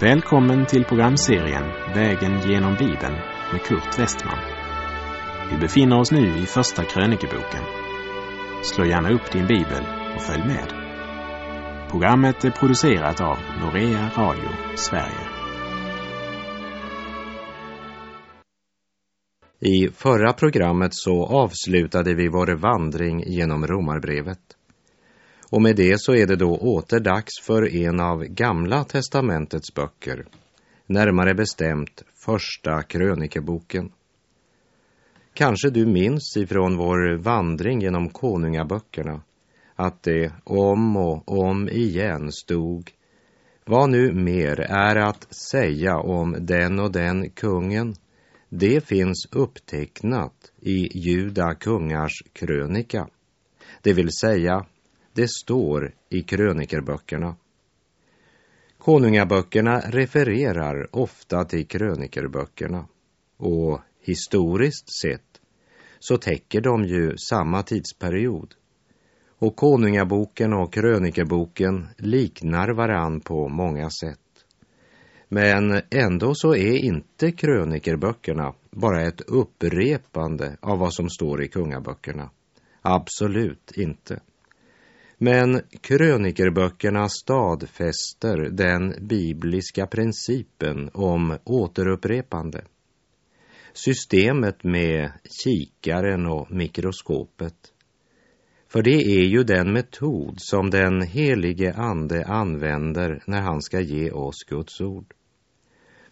Välkommen till programserien Vägen genom Bibeln med Kurt Westman. Vi befinner oss nu i Första krönikeboken. Slå gärna upp din bibel och följ med. Programmet är producerat av Norea Radio Sverige. I förra programmet så avslutade vi vår vandring genom Romarbrevet. Och med det så är det då åter dags för en av Gamla testamentets böcker, närmare bestämt Första krönikeboken. Kanske du minns ifrån vår vandring genom konungaböckerna att det om och om igen stod vad nu mer är att säga om den och den kungen, det finns upptecknat i Juda kungars krönika, det vill säga det står i krönikerböckerna. Konungaböckerna refererar ofta till krönikerböckerna och historiskt sett så täcker de ju samma tidsperiod. Och konungaboken och krönikerboken liknar varann på många sätt. Men ändå så är inte krönikerböckerna bara ett upprepande av vad som står i kungaböckerna. Absolut inte. Men krönikerböckerna stadfäster den bibliska principen om återupprepande. Systemet med kikaren och mikroskopet. För det är ju den metod som den helige Ande använder när han ska ge oss Guds ord.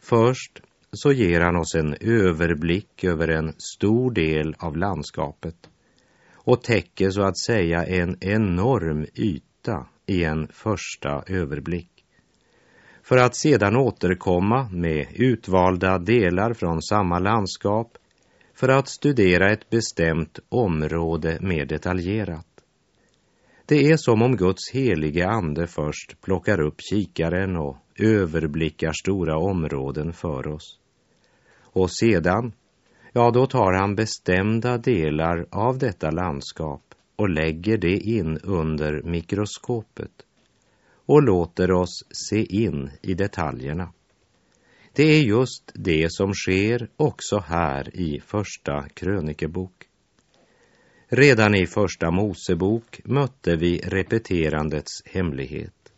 Först så ger han oss en överblick över en stor del av landskapet och täcker så att säga en enorm yta i en första överblick. För att sedan återkomma med utvalda delar från samma landskap för att studera ett bestämt område mer detaljerat. Det är som om Guds helige ande först plockar upp kikaren och överblickar stora områden för oss. Och sedan ja, då tar han bestämda delar av detta landskap och lägger det in under mikroskopet och låter oss se in i detaljerna. Det är just det som sker också här i Första krönikebok. Redan i Första Mosebok mötte vi repeterandets hemlighet.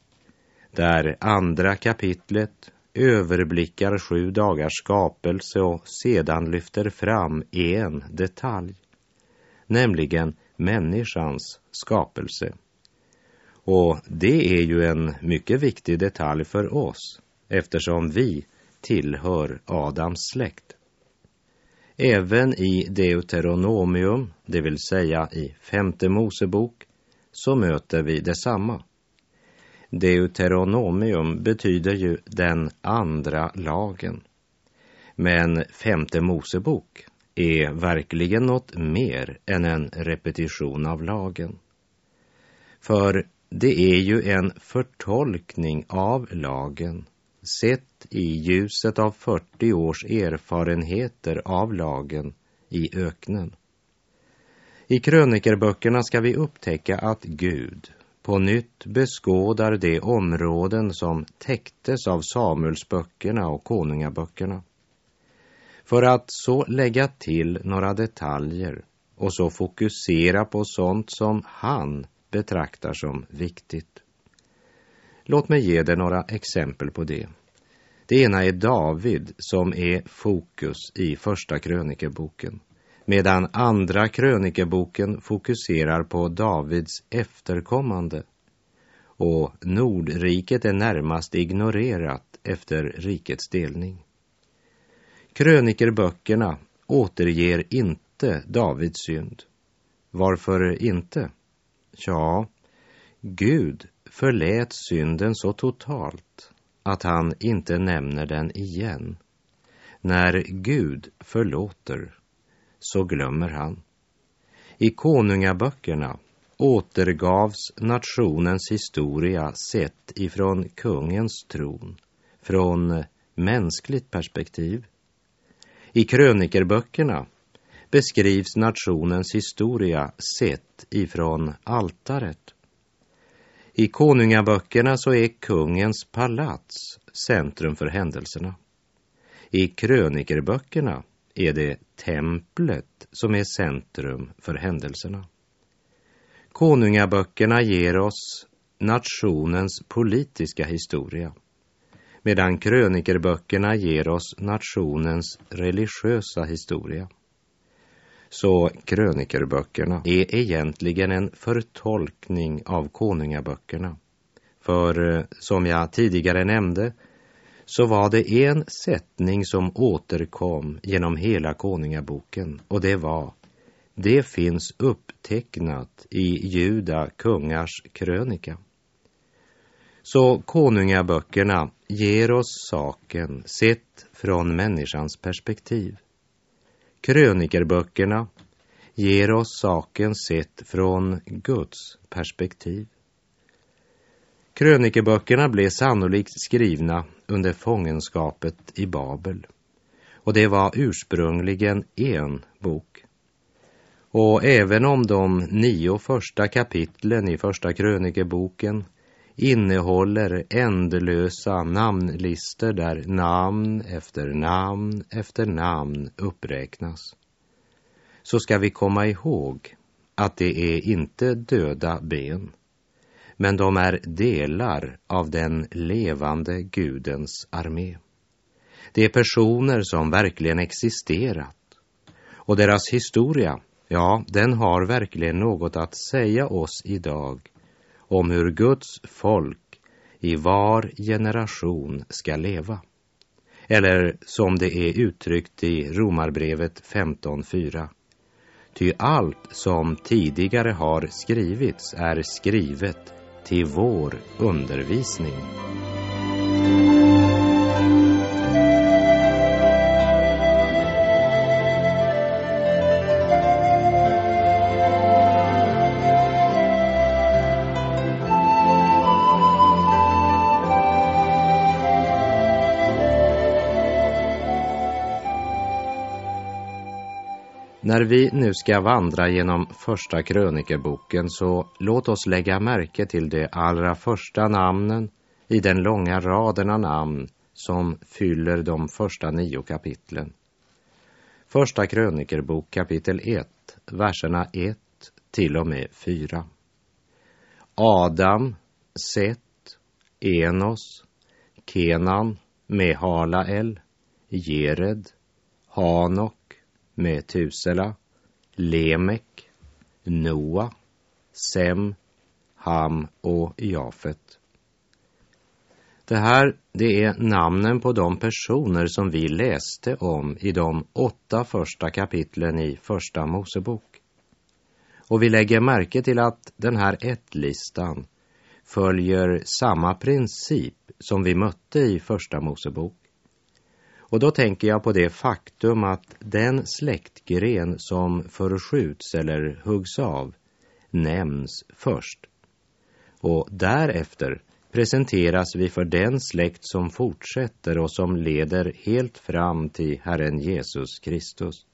Där andra kapitlet överblickar sju dagars skapelse och sedan lyfter fram en detalj, nämligen människans skapelse. Och det är ju en mycket viktig detalj för oss eftersom vi tillhör Adams släkt. Även i Deuteronomium, det vill säga i femte Mosebok, så möter vi detsamma. Deuteronomium betyder ju den andra lagen. Men femte Mosebok är verkligen något mer än en repetition av lagen. För det är ju en förtolkning av lagen sett i ljuset av 40 års erfarenheter av lagen i öknen. I krönikerböckerna ska vi upptäcka att Gud på nytt beskådar de områden som täcktes av Samuelsböckerna och konungaböckerna. För att så lägga till några detaljer och så fokusera på sånt som han betraktar som viktigt. Låt mig ge dig några exempel på det. Det ena är David som är fokus i Första krönikeboken medan andra krönikeboken fokuserar på Davids efterkommande och Nordriket är närmast ignorerat efter rikets delning. Krönikerböckerna återger inte Davids synd. Varför inte? Ja, Gud förlät synden så totalt att han inte nämner den igen. När Gud förlåter så glömmer han. I konungaböckerna återgavs nationens historia sett ifrån kungens tron, från mänskligt perspektiv. I krönikerböckerna beskrivs nationens historia sett ifrån altaret. I konungaböckerna så är kungens palats centrum för händelserna. I krönikerböckerna är det templet som är centrum för händelserna. Konungaböckerna ger oss nationens politiska historia medan krönikerböckerna ger oss nationens religiösa historia. Så krönikerböckerna är egentligen en förtolkning av konungaböckerna. För eh, som jag tidigare nämnde så var det en sättning som återkom genom hela konungaboken och det var det finns upptecknat i Juda kungars krönika. Så konungaböckerna ger oss saken sett från människans perspektiv. Krönikerböckerna ger oss saken sett från Guds perspektiv. Krönikeböckerna blev sannolikt skrivna under fångenskapet i Babel. Och det var ursprungligen en bok. Och även om de nio första kapitlen i Första krönikeboken innehåller ändlösa namnlistor där namn efter namn efter namn uppräknas, så ska vi komma ihåg att det är inte döda ben, men de är delar av den levande Gudens armé. Det är personer som verkligen existerat och deras historia, ja, den har verkligen något att säga oss idag om hur Guds folk i var generation ska leva. Eller som det är uttryckt i Romarbrevet 15.4. Ty allt som tidigare har skrivits är skrivet till vår undervisning. När vi nu ska vandra genom första krönikeboken så låt oss lägga märke till de allra första namnen i den långa raden av namn som fyller de första nio kapitlen. Första krönikerbok kapitel 1, verserna 1 till och med 4. Adam, Set, Enos, Kenan, Mehalael, Jered, Hanok, Metusela, Lemek, Noa, Sem, Ham och Jafet. Det här, det är namnen på de personer som vi läste om i de åtta första kapitlen i Första Mosebok. Och vi lägger märke till att den här ett-listan följer samma princip som vi mötte i Första Mosebok. Och då tänker jag på det faktum att den släktgren som förskjuts eller huggs av nämns först. Och därefter presenteras vi för den släkt som fortsätter och som leder helt fram till Herren Jesus Kristus.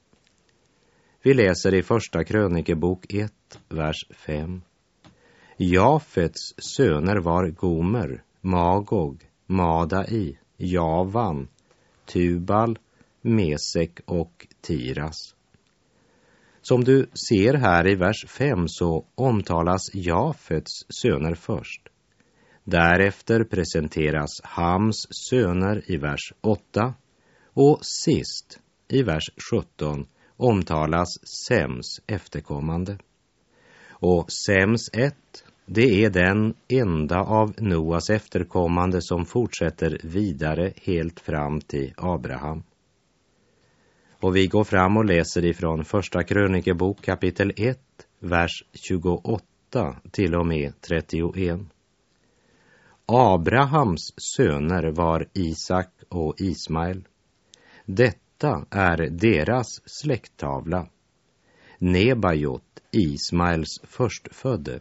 Vi läser i Första krönikebok 1, vers 5. Jafets söner var Gomer, Magog, Madai, Javan, Tubal, Mesek och Tiras. Som du ser här i vers 5 så omtalas Jafets söner först. Därefter presenteras Hams söner i vers 8 och sist i vers 17 omtalas Sems efterkommande. Och Sems ett det är den enda av Noas efterkommande som fortsätter vidare helt fram till Abraham. Och vi går fram och läser ifrån Första krönikebok kapitel 1, vers 28 till och med 31. Abrahams söner var Isak och Ismael. Detta är deras släkttavla. Nebajot, Ismaels förstfödde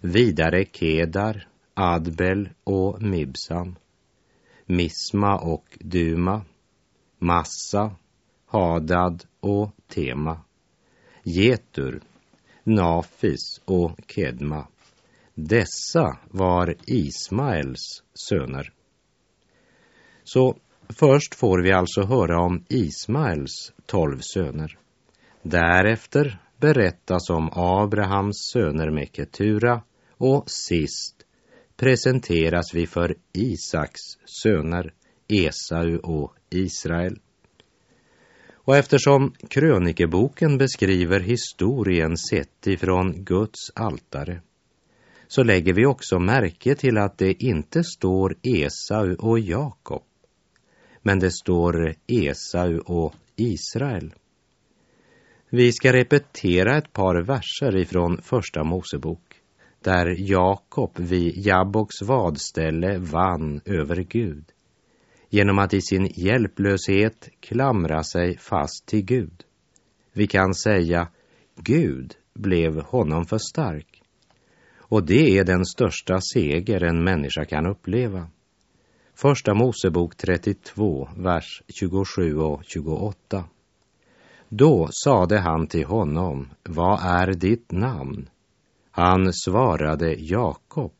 Vidare Kedar, Adbel och Mibsam, Misma och Duma, Massa, Hadad och Tema, Getur, Nafis och Kedma, Dessa var Ismaels söner. Så först får vi alltså höra om Ismaels tolv söner. Därefter berättas om Abrahams söner med Ketura och sist presenteras vi för Isaks söner Esau och Israel. Och eftersom krönikeboken beskriver historien sett ifrån Guds altare så lägger vi också märke till att det inte står Esau och Jakob, men det står Esau och Israel. Vi ska repetera ett par verser ifrån Första Mosebok där Jakob vid Jabboks vadställe vann över Gud genom att i sin hjälplöshet klamra sig fast till Gud. Vi kan säga Gud blev honom för stark. Och det är den största seger en människa kan uppleva. Första Mosebok 32, vers 27 och 28. Då sade han till honom, vad är ditt namn? Han svarade Jakob.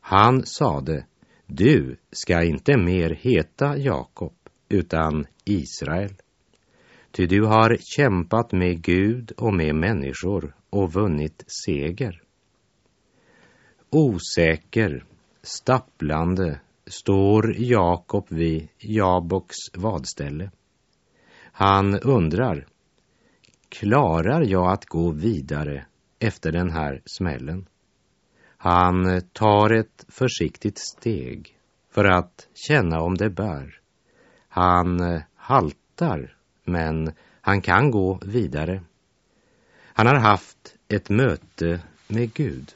Han sade, du ska inte mer heta Jakob, utan Israel. Ty du har kämpat med Gud och med människor och vunnit seger. Osäker, stapplande står Jakob vid Jaboks vadställe. Han undrar, klarar jag att gå vidare efter den här smällen? Han tar ett försiktigt steg för att känna om det bär. Han haltar, men han kan gå vidare. Han har haft ett möte med Gud.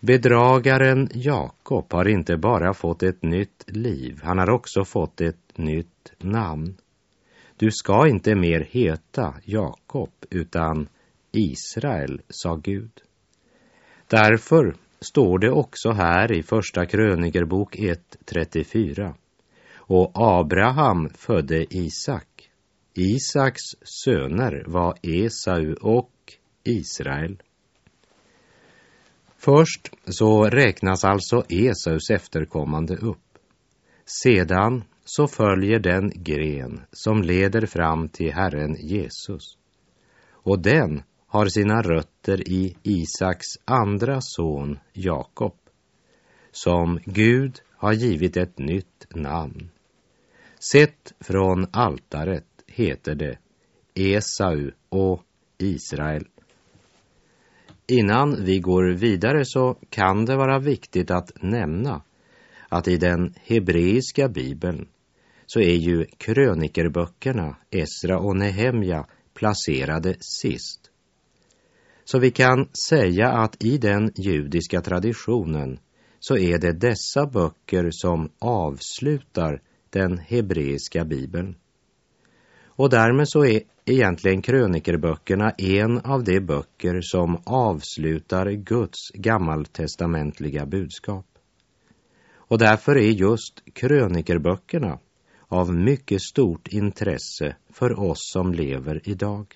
Bedragaren Jakob har inte bara fått ett nytt liv, han har också fått ett nytt namn. Du ska inte mer heta Jakob, utan Israel, sa Gud. Därför står det också här i Första krönikerbok 1.34. Och Abraham födde Isak. Isaks söner var Esau och Israel. Först så räknas alltså Esaus efterkommande upp. Sedan så följer den gren som leder fram till Herren Jesus. Och den har sina rötter i Isaks andra son Jakob, som Gud har givit ett nytt namn. Sett från altaret heter det Esau och Israel. Innan vi går vidare så kan det vara viktigt att nämna att i den hebreiska bibeln så är ju krönikerböckerna Esra och Nehemja placerade sist. Så vi kan säga att i den judiska traditionen så är det dessa böcker som avslutar den hebreiska bibeln. Och därmed så är egentligen krönikerböckerna en av de böcker som avslutar Guds gammaltestamentliga budskap. Och därför är just krönikerböckerna av mycket stort intresse för oss som lever idag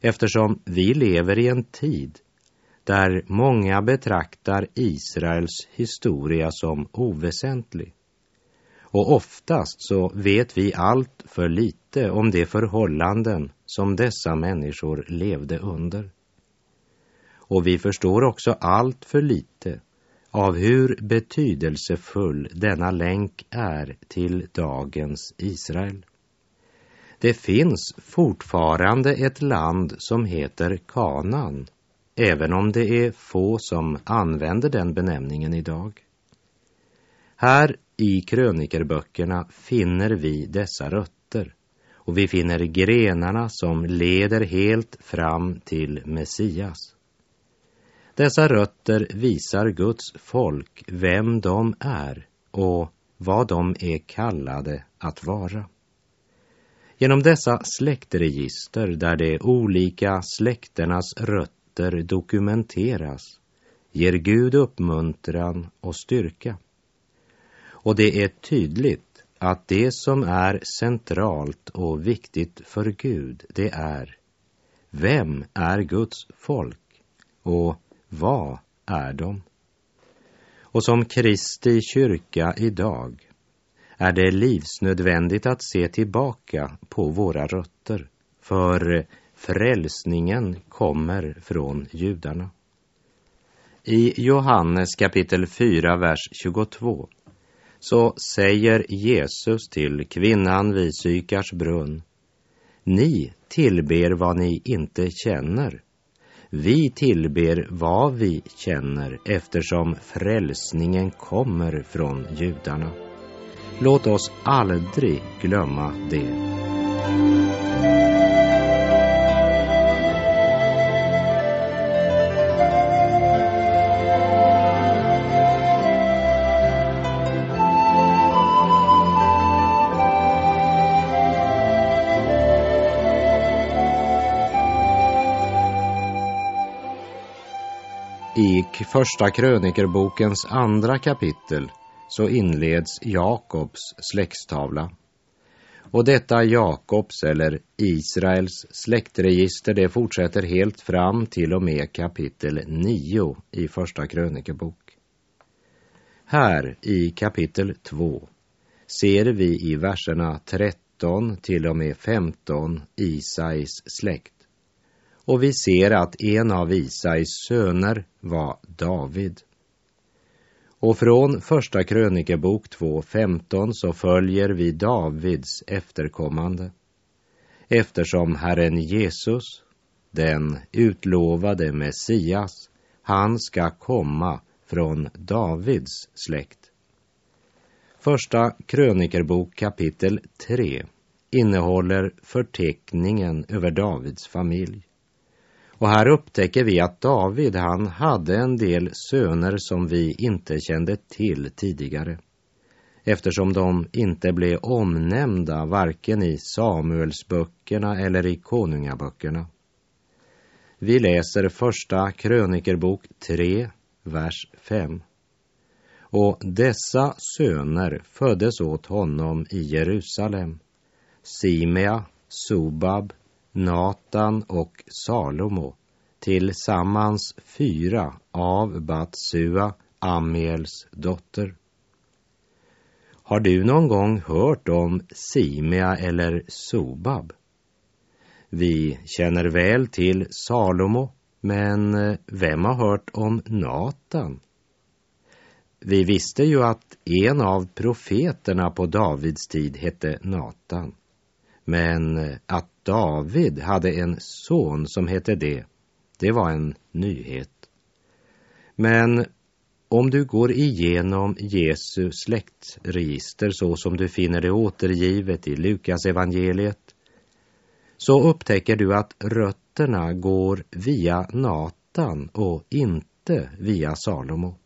eftersom vi lever i en tid där många betraktar Israels historia som oväsentlig. Och oftast så vet vi allt för lite om de förhållanden som dessa människor levde under. Och vi förstår också allt för lite av hur betydelsefull denna länk är till dagens Israel. Det finns fortfarande ett land som heter Kanan, även om det är få som använder den benämningen idag. Här i krönikerböckerna finner vi dessa rötter och vi finner grenarna som leder helt fram till Messias. Dessa rötter visar Guds folk vem de är och vad de är kallade att vara. Genom dessa släktregister där de olika släkternas rötter dokumenteras ger Gud uppmuntran och styrka. Och det är tydligt att det som är centralt och viktigt för Gud, det är vem är Guds folk och vad är de. Och som Kristi kyrka idag är det livsnödvändigt att se tillbaka på våra rötter, för frälsningen kommer från judarna. I Johannes kapitel 4, vers 22 så säger Jesus till kvinnan vid Sykars brunn Ni tillber vad ni inte känner. Vi tillber vad vi känner eftersom frälsningen kommer från judarna. Låt oss aldrig glömma det. I Första krönikerbokens andra kapitel så inleds Jakobs släktstavla. Och detta Jakobs eller Israels släktregister det fortsätter helt fram till och med kapitel 9 i Första krönikebok. Här i kapitel 2 ser vi i verserna 13 till och med 15 Isais släkt. Och vi ser att en av Isais söner var David. Och från Första krönikebok 2.15 så följer vi Davids efterkommande. Eftersom Herren Jesus, den utlovade Messias, han ska komma från Davids släkt. Första krönikerbok kapitel 3 innehåller förteckningen över Davids familj. Och här upptäcker vi att David, han hade en del söner som vi inte kände till tidigare. Eftersom de inte blev omnämnda varken i Samuelsböckerna eller i Konungaböckerna. Vi läser första krönikerbok 3, vers 5. Och dessa söner föddes åt honom i Jerusalem. Simea, Sobab, Natan och Salomo, tillsammans fyra av Batsua, Amiels dotter. Har du någon gång hört om Simea eller Sobab? Vi känner väl till Salomo, men eh, vem har hört om Natan? Vi visste ju att en av profeterna på Davids tid hette Natan. Men eh, att David hade en son som hette det, det var en nyhet. Men om du går igenom Jesu släktregister så som du finner det återgivet i Lukas evangeliet så upptäcker du att rötterna går via Natan och inte via Salomo.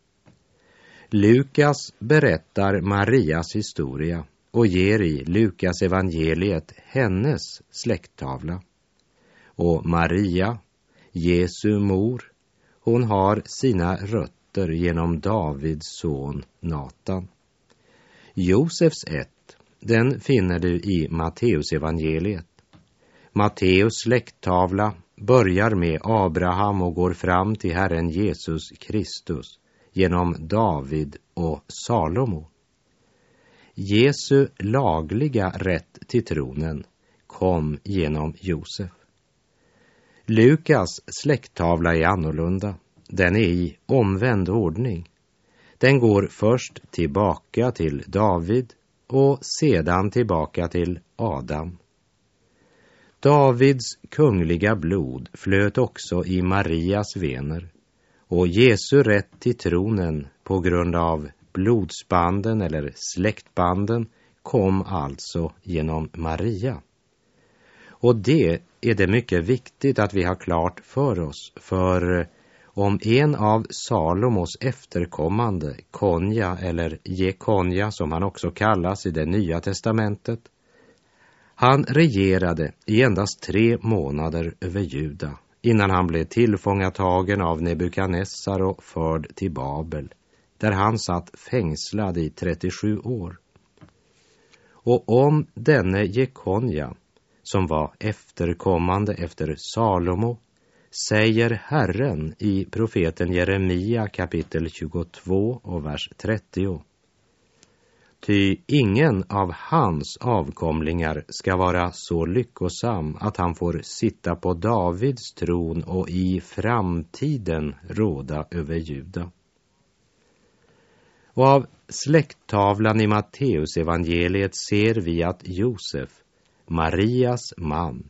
Lukas berättar Marias historia och ger i Lukas evangeliet hennes släkttavla. Och Maria, Jesu mor, hon har sina rötter genom Davids son Natan. Josefs ett, den finner du i Matteus evangeliet. Matteus släkttavla börjar med Abraham och går fram till Herren Jesus Kristus genom David och Salomo. Jesu lagliga rätt till tronen kom genom Josef. Lukas släkttavla är annorlunda. Den är i omvänd ordning. Den går först tillbaka till David och sedan tillbaka till Adam. Davids kungliga blod flöt också i Marias vener och Jesu rätt till tronen på grund av blodsbanden eller släktbanden kom alltså genom Maria. Och det är det mycket viktigt att vi har klart för oss, för eh, om en av Salomos efterkommande, Konja eller Jekonja som han också kallas i det nya testamentet, han regerade i endast tre månader över Juda innan han blev tillfångatagen av Nebukadnessar och förd till Babel där han satt fängslad i 37 år. Och om denne Jekonja, som var efterkommande efter Salomo, säger Herren i profeten Jeremia kapitel 22 och vers 30. Ty ingen av hans avkomlingar ska vara så lyckosam att han får sitta på Davids tron och i framtiden råda över Juda. Och av släkttavlan i Matteusevangeliet ser vi att Josef, Marias man,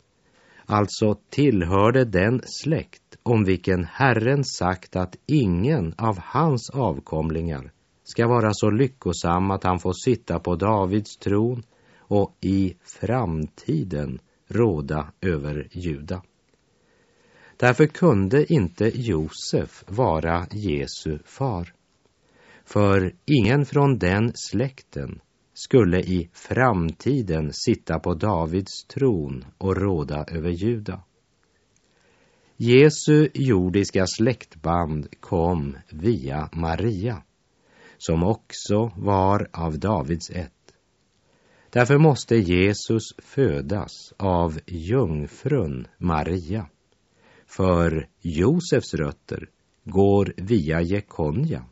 alltså tillhörde den släkt om vilken Herren sagt att ingen av hans avkomlingar ska vara så lyckosam att han får sitta på Davids tron och i framtiden råda över Juda. Därför kunde inte Josef vara Jesu far. För ingen från den släkten skulle i framtiden sitta på Davids tron och råda över Juda. Jesu jordiska släktband kom via Maria, som också var av Davids ett. Därför måste Jesus födas av jungfrun Maria. För Josefs rötter går via Jekonja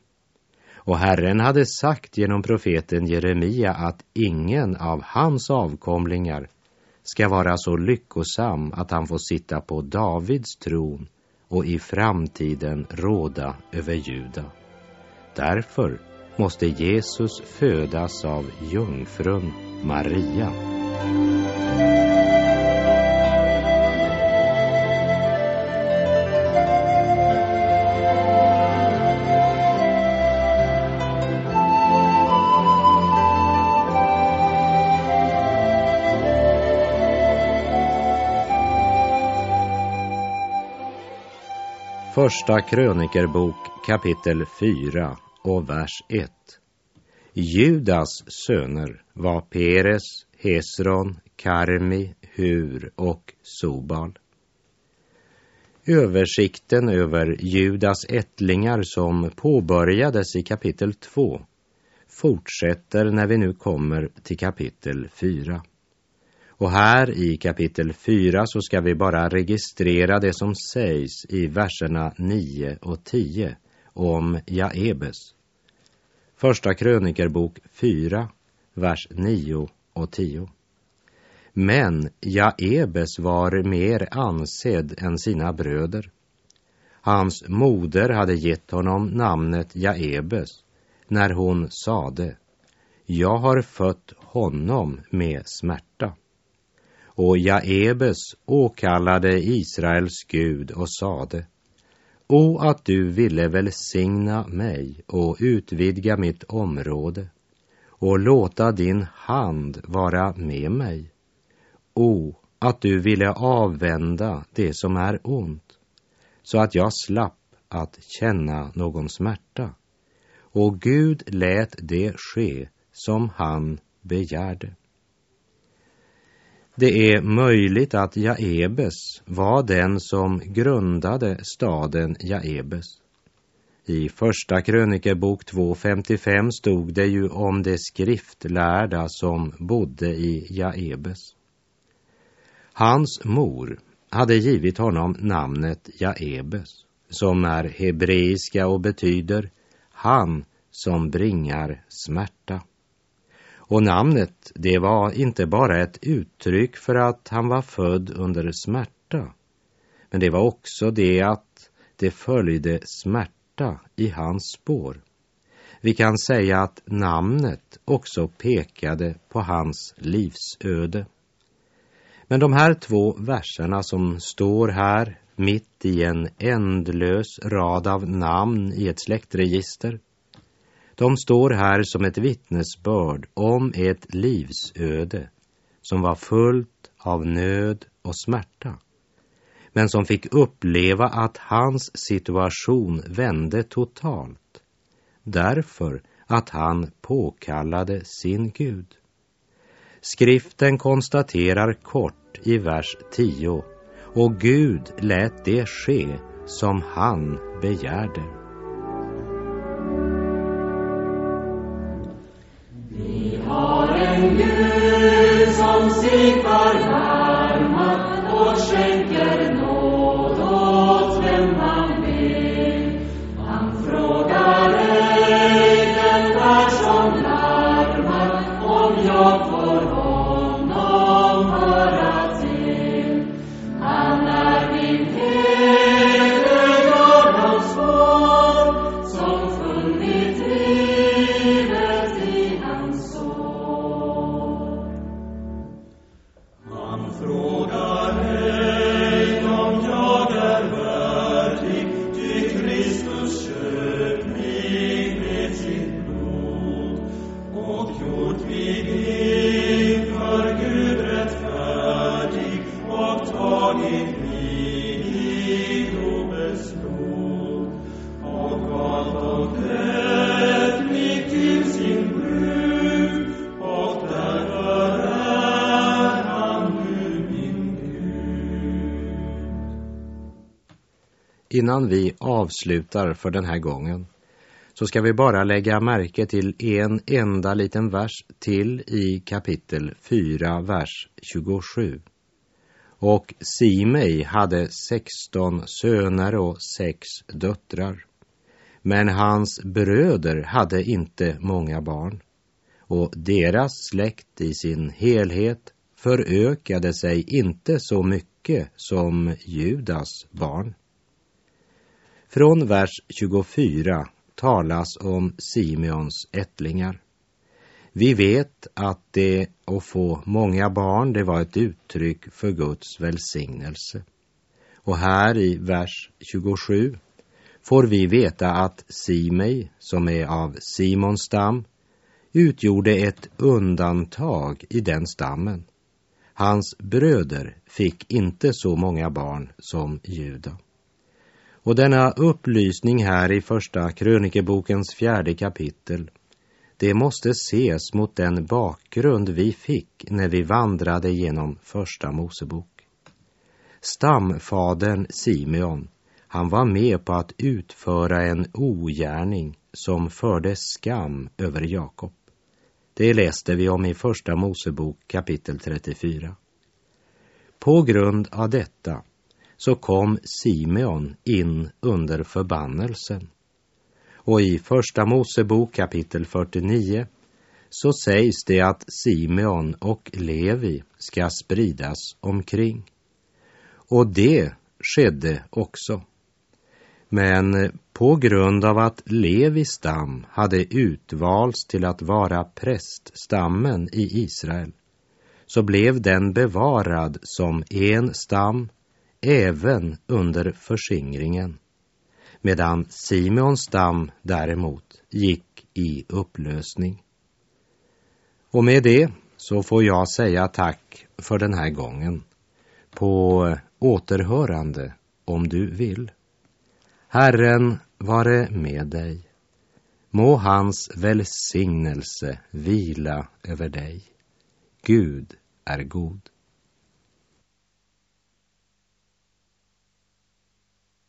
och Herren hade sagt genom profeten Jeremia att ingen av hans avkomlingar ska vara så lyckosam att han får sitta på Davids tron och i framtiden råda över Juda. Därför måste Jesus födas av jungfrun Maria. Första krönikerbok kapitel 4 och vers 1. Judas söner var Peres, Hesron, Karmi, Hur och Sobal. Översikten över Judas ättlingar som påbörjades i kapitel 2 fortsätter när vi nu kommer till kapitel 4. Och här i kapitel 4 så ska vi bara registrera det som sägs i verserna 9 och 10 om Jaebes. Första krönikerbok 4, vers 9 och 10. Men Jaebes var mer ansedd än sina bröder. Hans moder hade gett honom namnet Jaebes när hon sade Jag har fött honom med smärta. Och Jaebes åkallade Israels Gud och sade O att du ville välsigna mig och utvidga mitt område och låta din hand vara med mig. O att du ville avvända det som är ont så att jag slapp att känna någon smärta. Och Gud lät det ske som han begärde. Det är möjligt att Jaebes var den som grundade staden Jaebes. I Första krönikebok 2.55 stod det ju om de skriftlärda som bodde i Jaebes. Hans mor hade givit honom namnet Jaebes, som är hebreiska och betyder han som bringar smärta. Och namnet, det var inte bara ett uttryck för att han var född under smärta, men det var också det att det följde smärta i hans spår. Vi kan säga att namnet också pekade på hans livsöde. Men de här två verserna som står här mitt i en ändlös rad av namn i ett släktregister de står här som ett vittnesbörd om ett livsöde som var fullt av nöd och smärta, men som fick uppleva att hans situation vände totalt därför att han påkallade sin Gud. Skriften konstaterar kort i vers 10 och Gud lät det ske som han begärde. Gud som sig förbarmar och skänker Innan vi avslutar för den här gången så ska vi bara lägga märke till en enda liten vers till i kapitel 4, vers 27. Och Simei hade 16 söner och sex döttrar. Men hans bröder hade inte många barn och deras släkt i sin helhet förökade sig inte så mycket som Judas barn. Från vers 24 talas om Simeons ättlingar. Vi vet att det att få många barn, det var ett uttryck för Guds välsignelse. Och här i vers 27 får vi veta att Simei, som är av Simons stam, utgjorde ett undantag i den stammen. Hans bröder fick inte så många barn som Juda. Och denna upplysning här i första krönikebokens fjärde kapitel, det måste ses mot den bakgrund vi fick när vi vandrade genom första Mosebok. Stamfadern Simeon, han var med på att utföra en ogärning som förde skam över Jakob. Det läste vi om i Första Mosebok kapitel 34. På grund av detta så kom Simeon in under förbannelsen. Och i Första Mosebok kapitel 49 så sägs det att Simeon och Levi ska spridas omkring. Och det skedde också. Men på grund av att Levis stam hade utvalts till att vara präststammen i Israel så blev den bevarad som en stam även under förskingringen medan Simeons stam däremot gick i upplösning. Och med det så får jag säga tack för den här gången. På återhörande om du vill. Herren vare med dig. Må hans välsignelse vila över dig. Gud är god.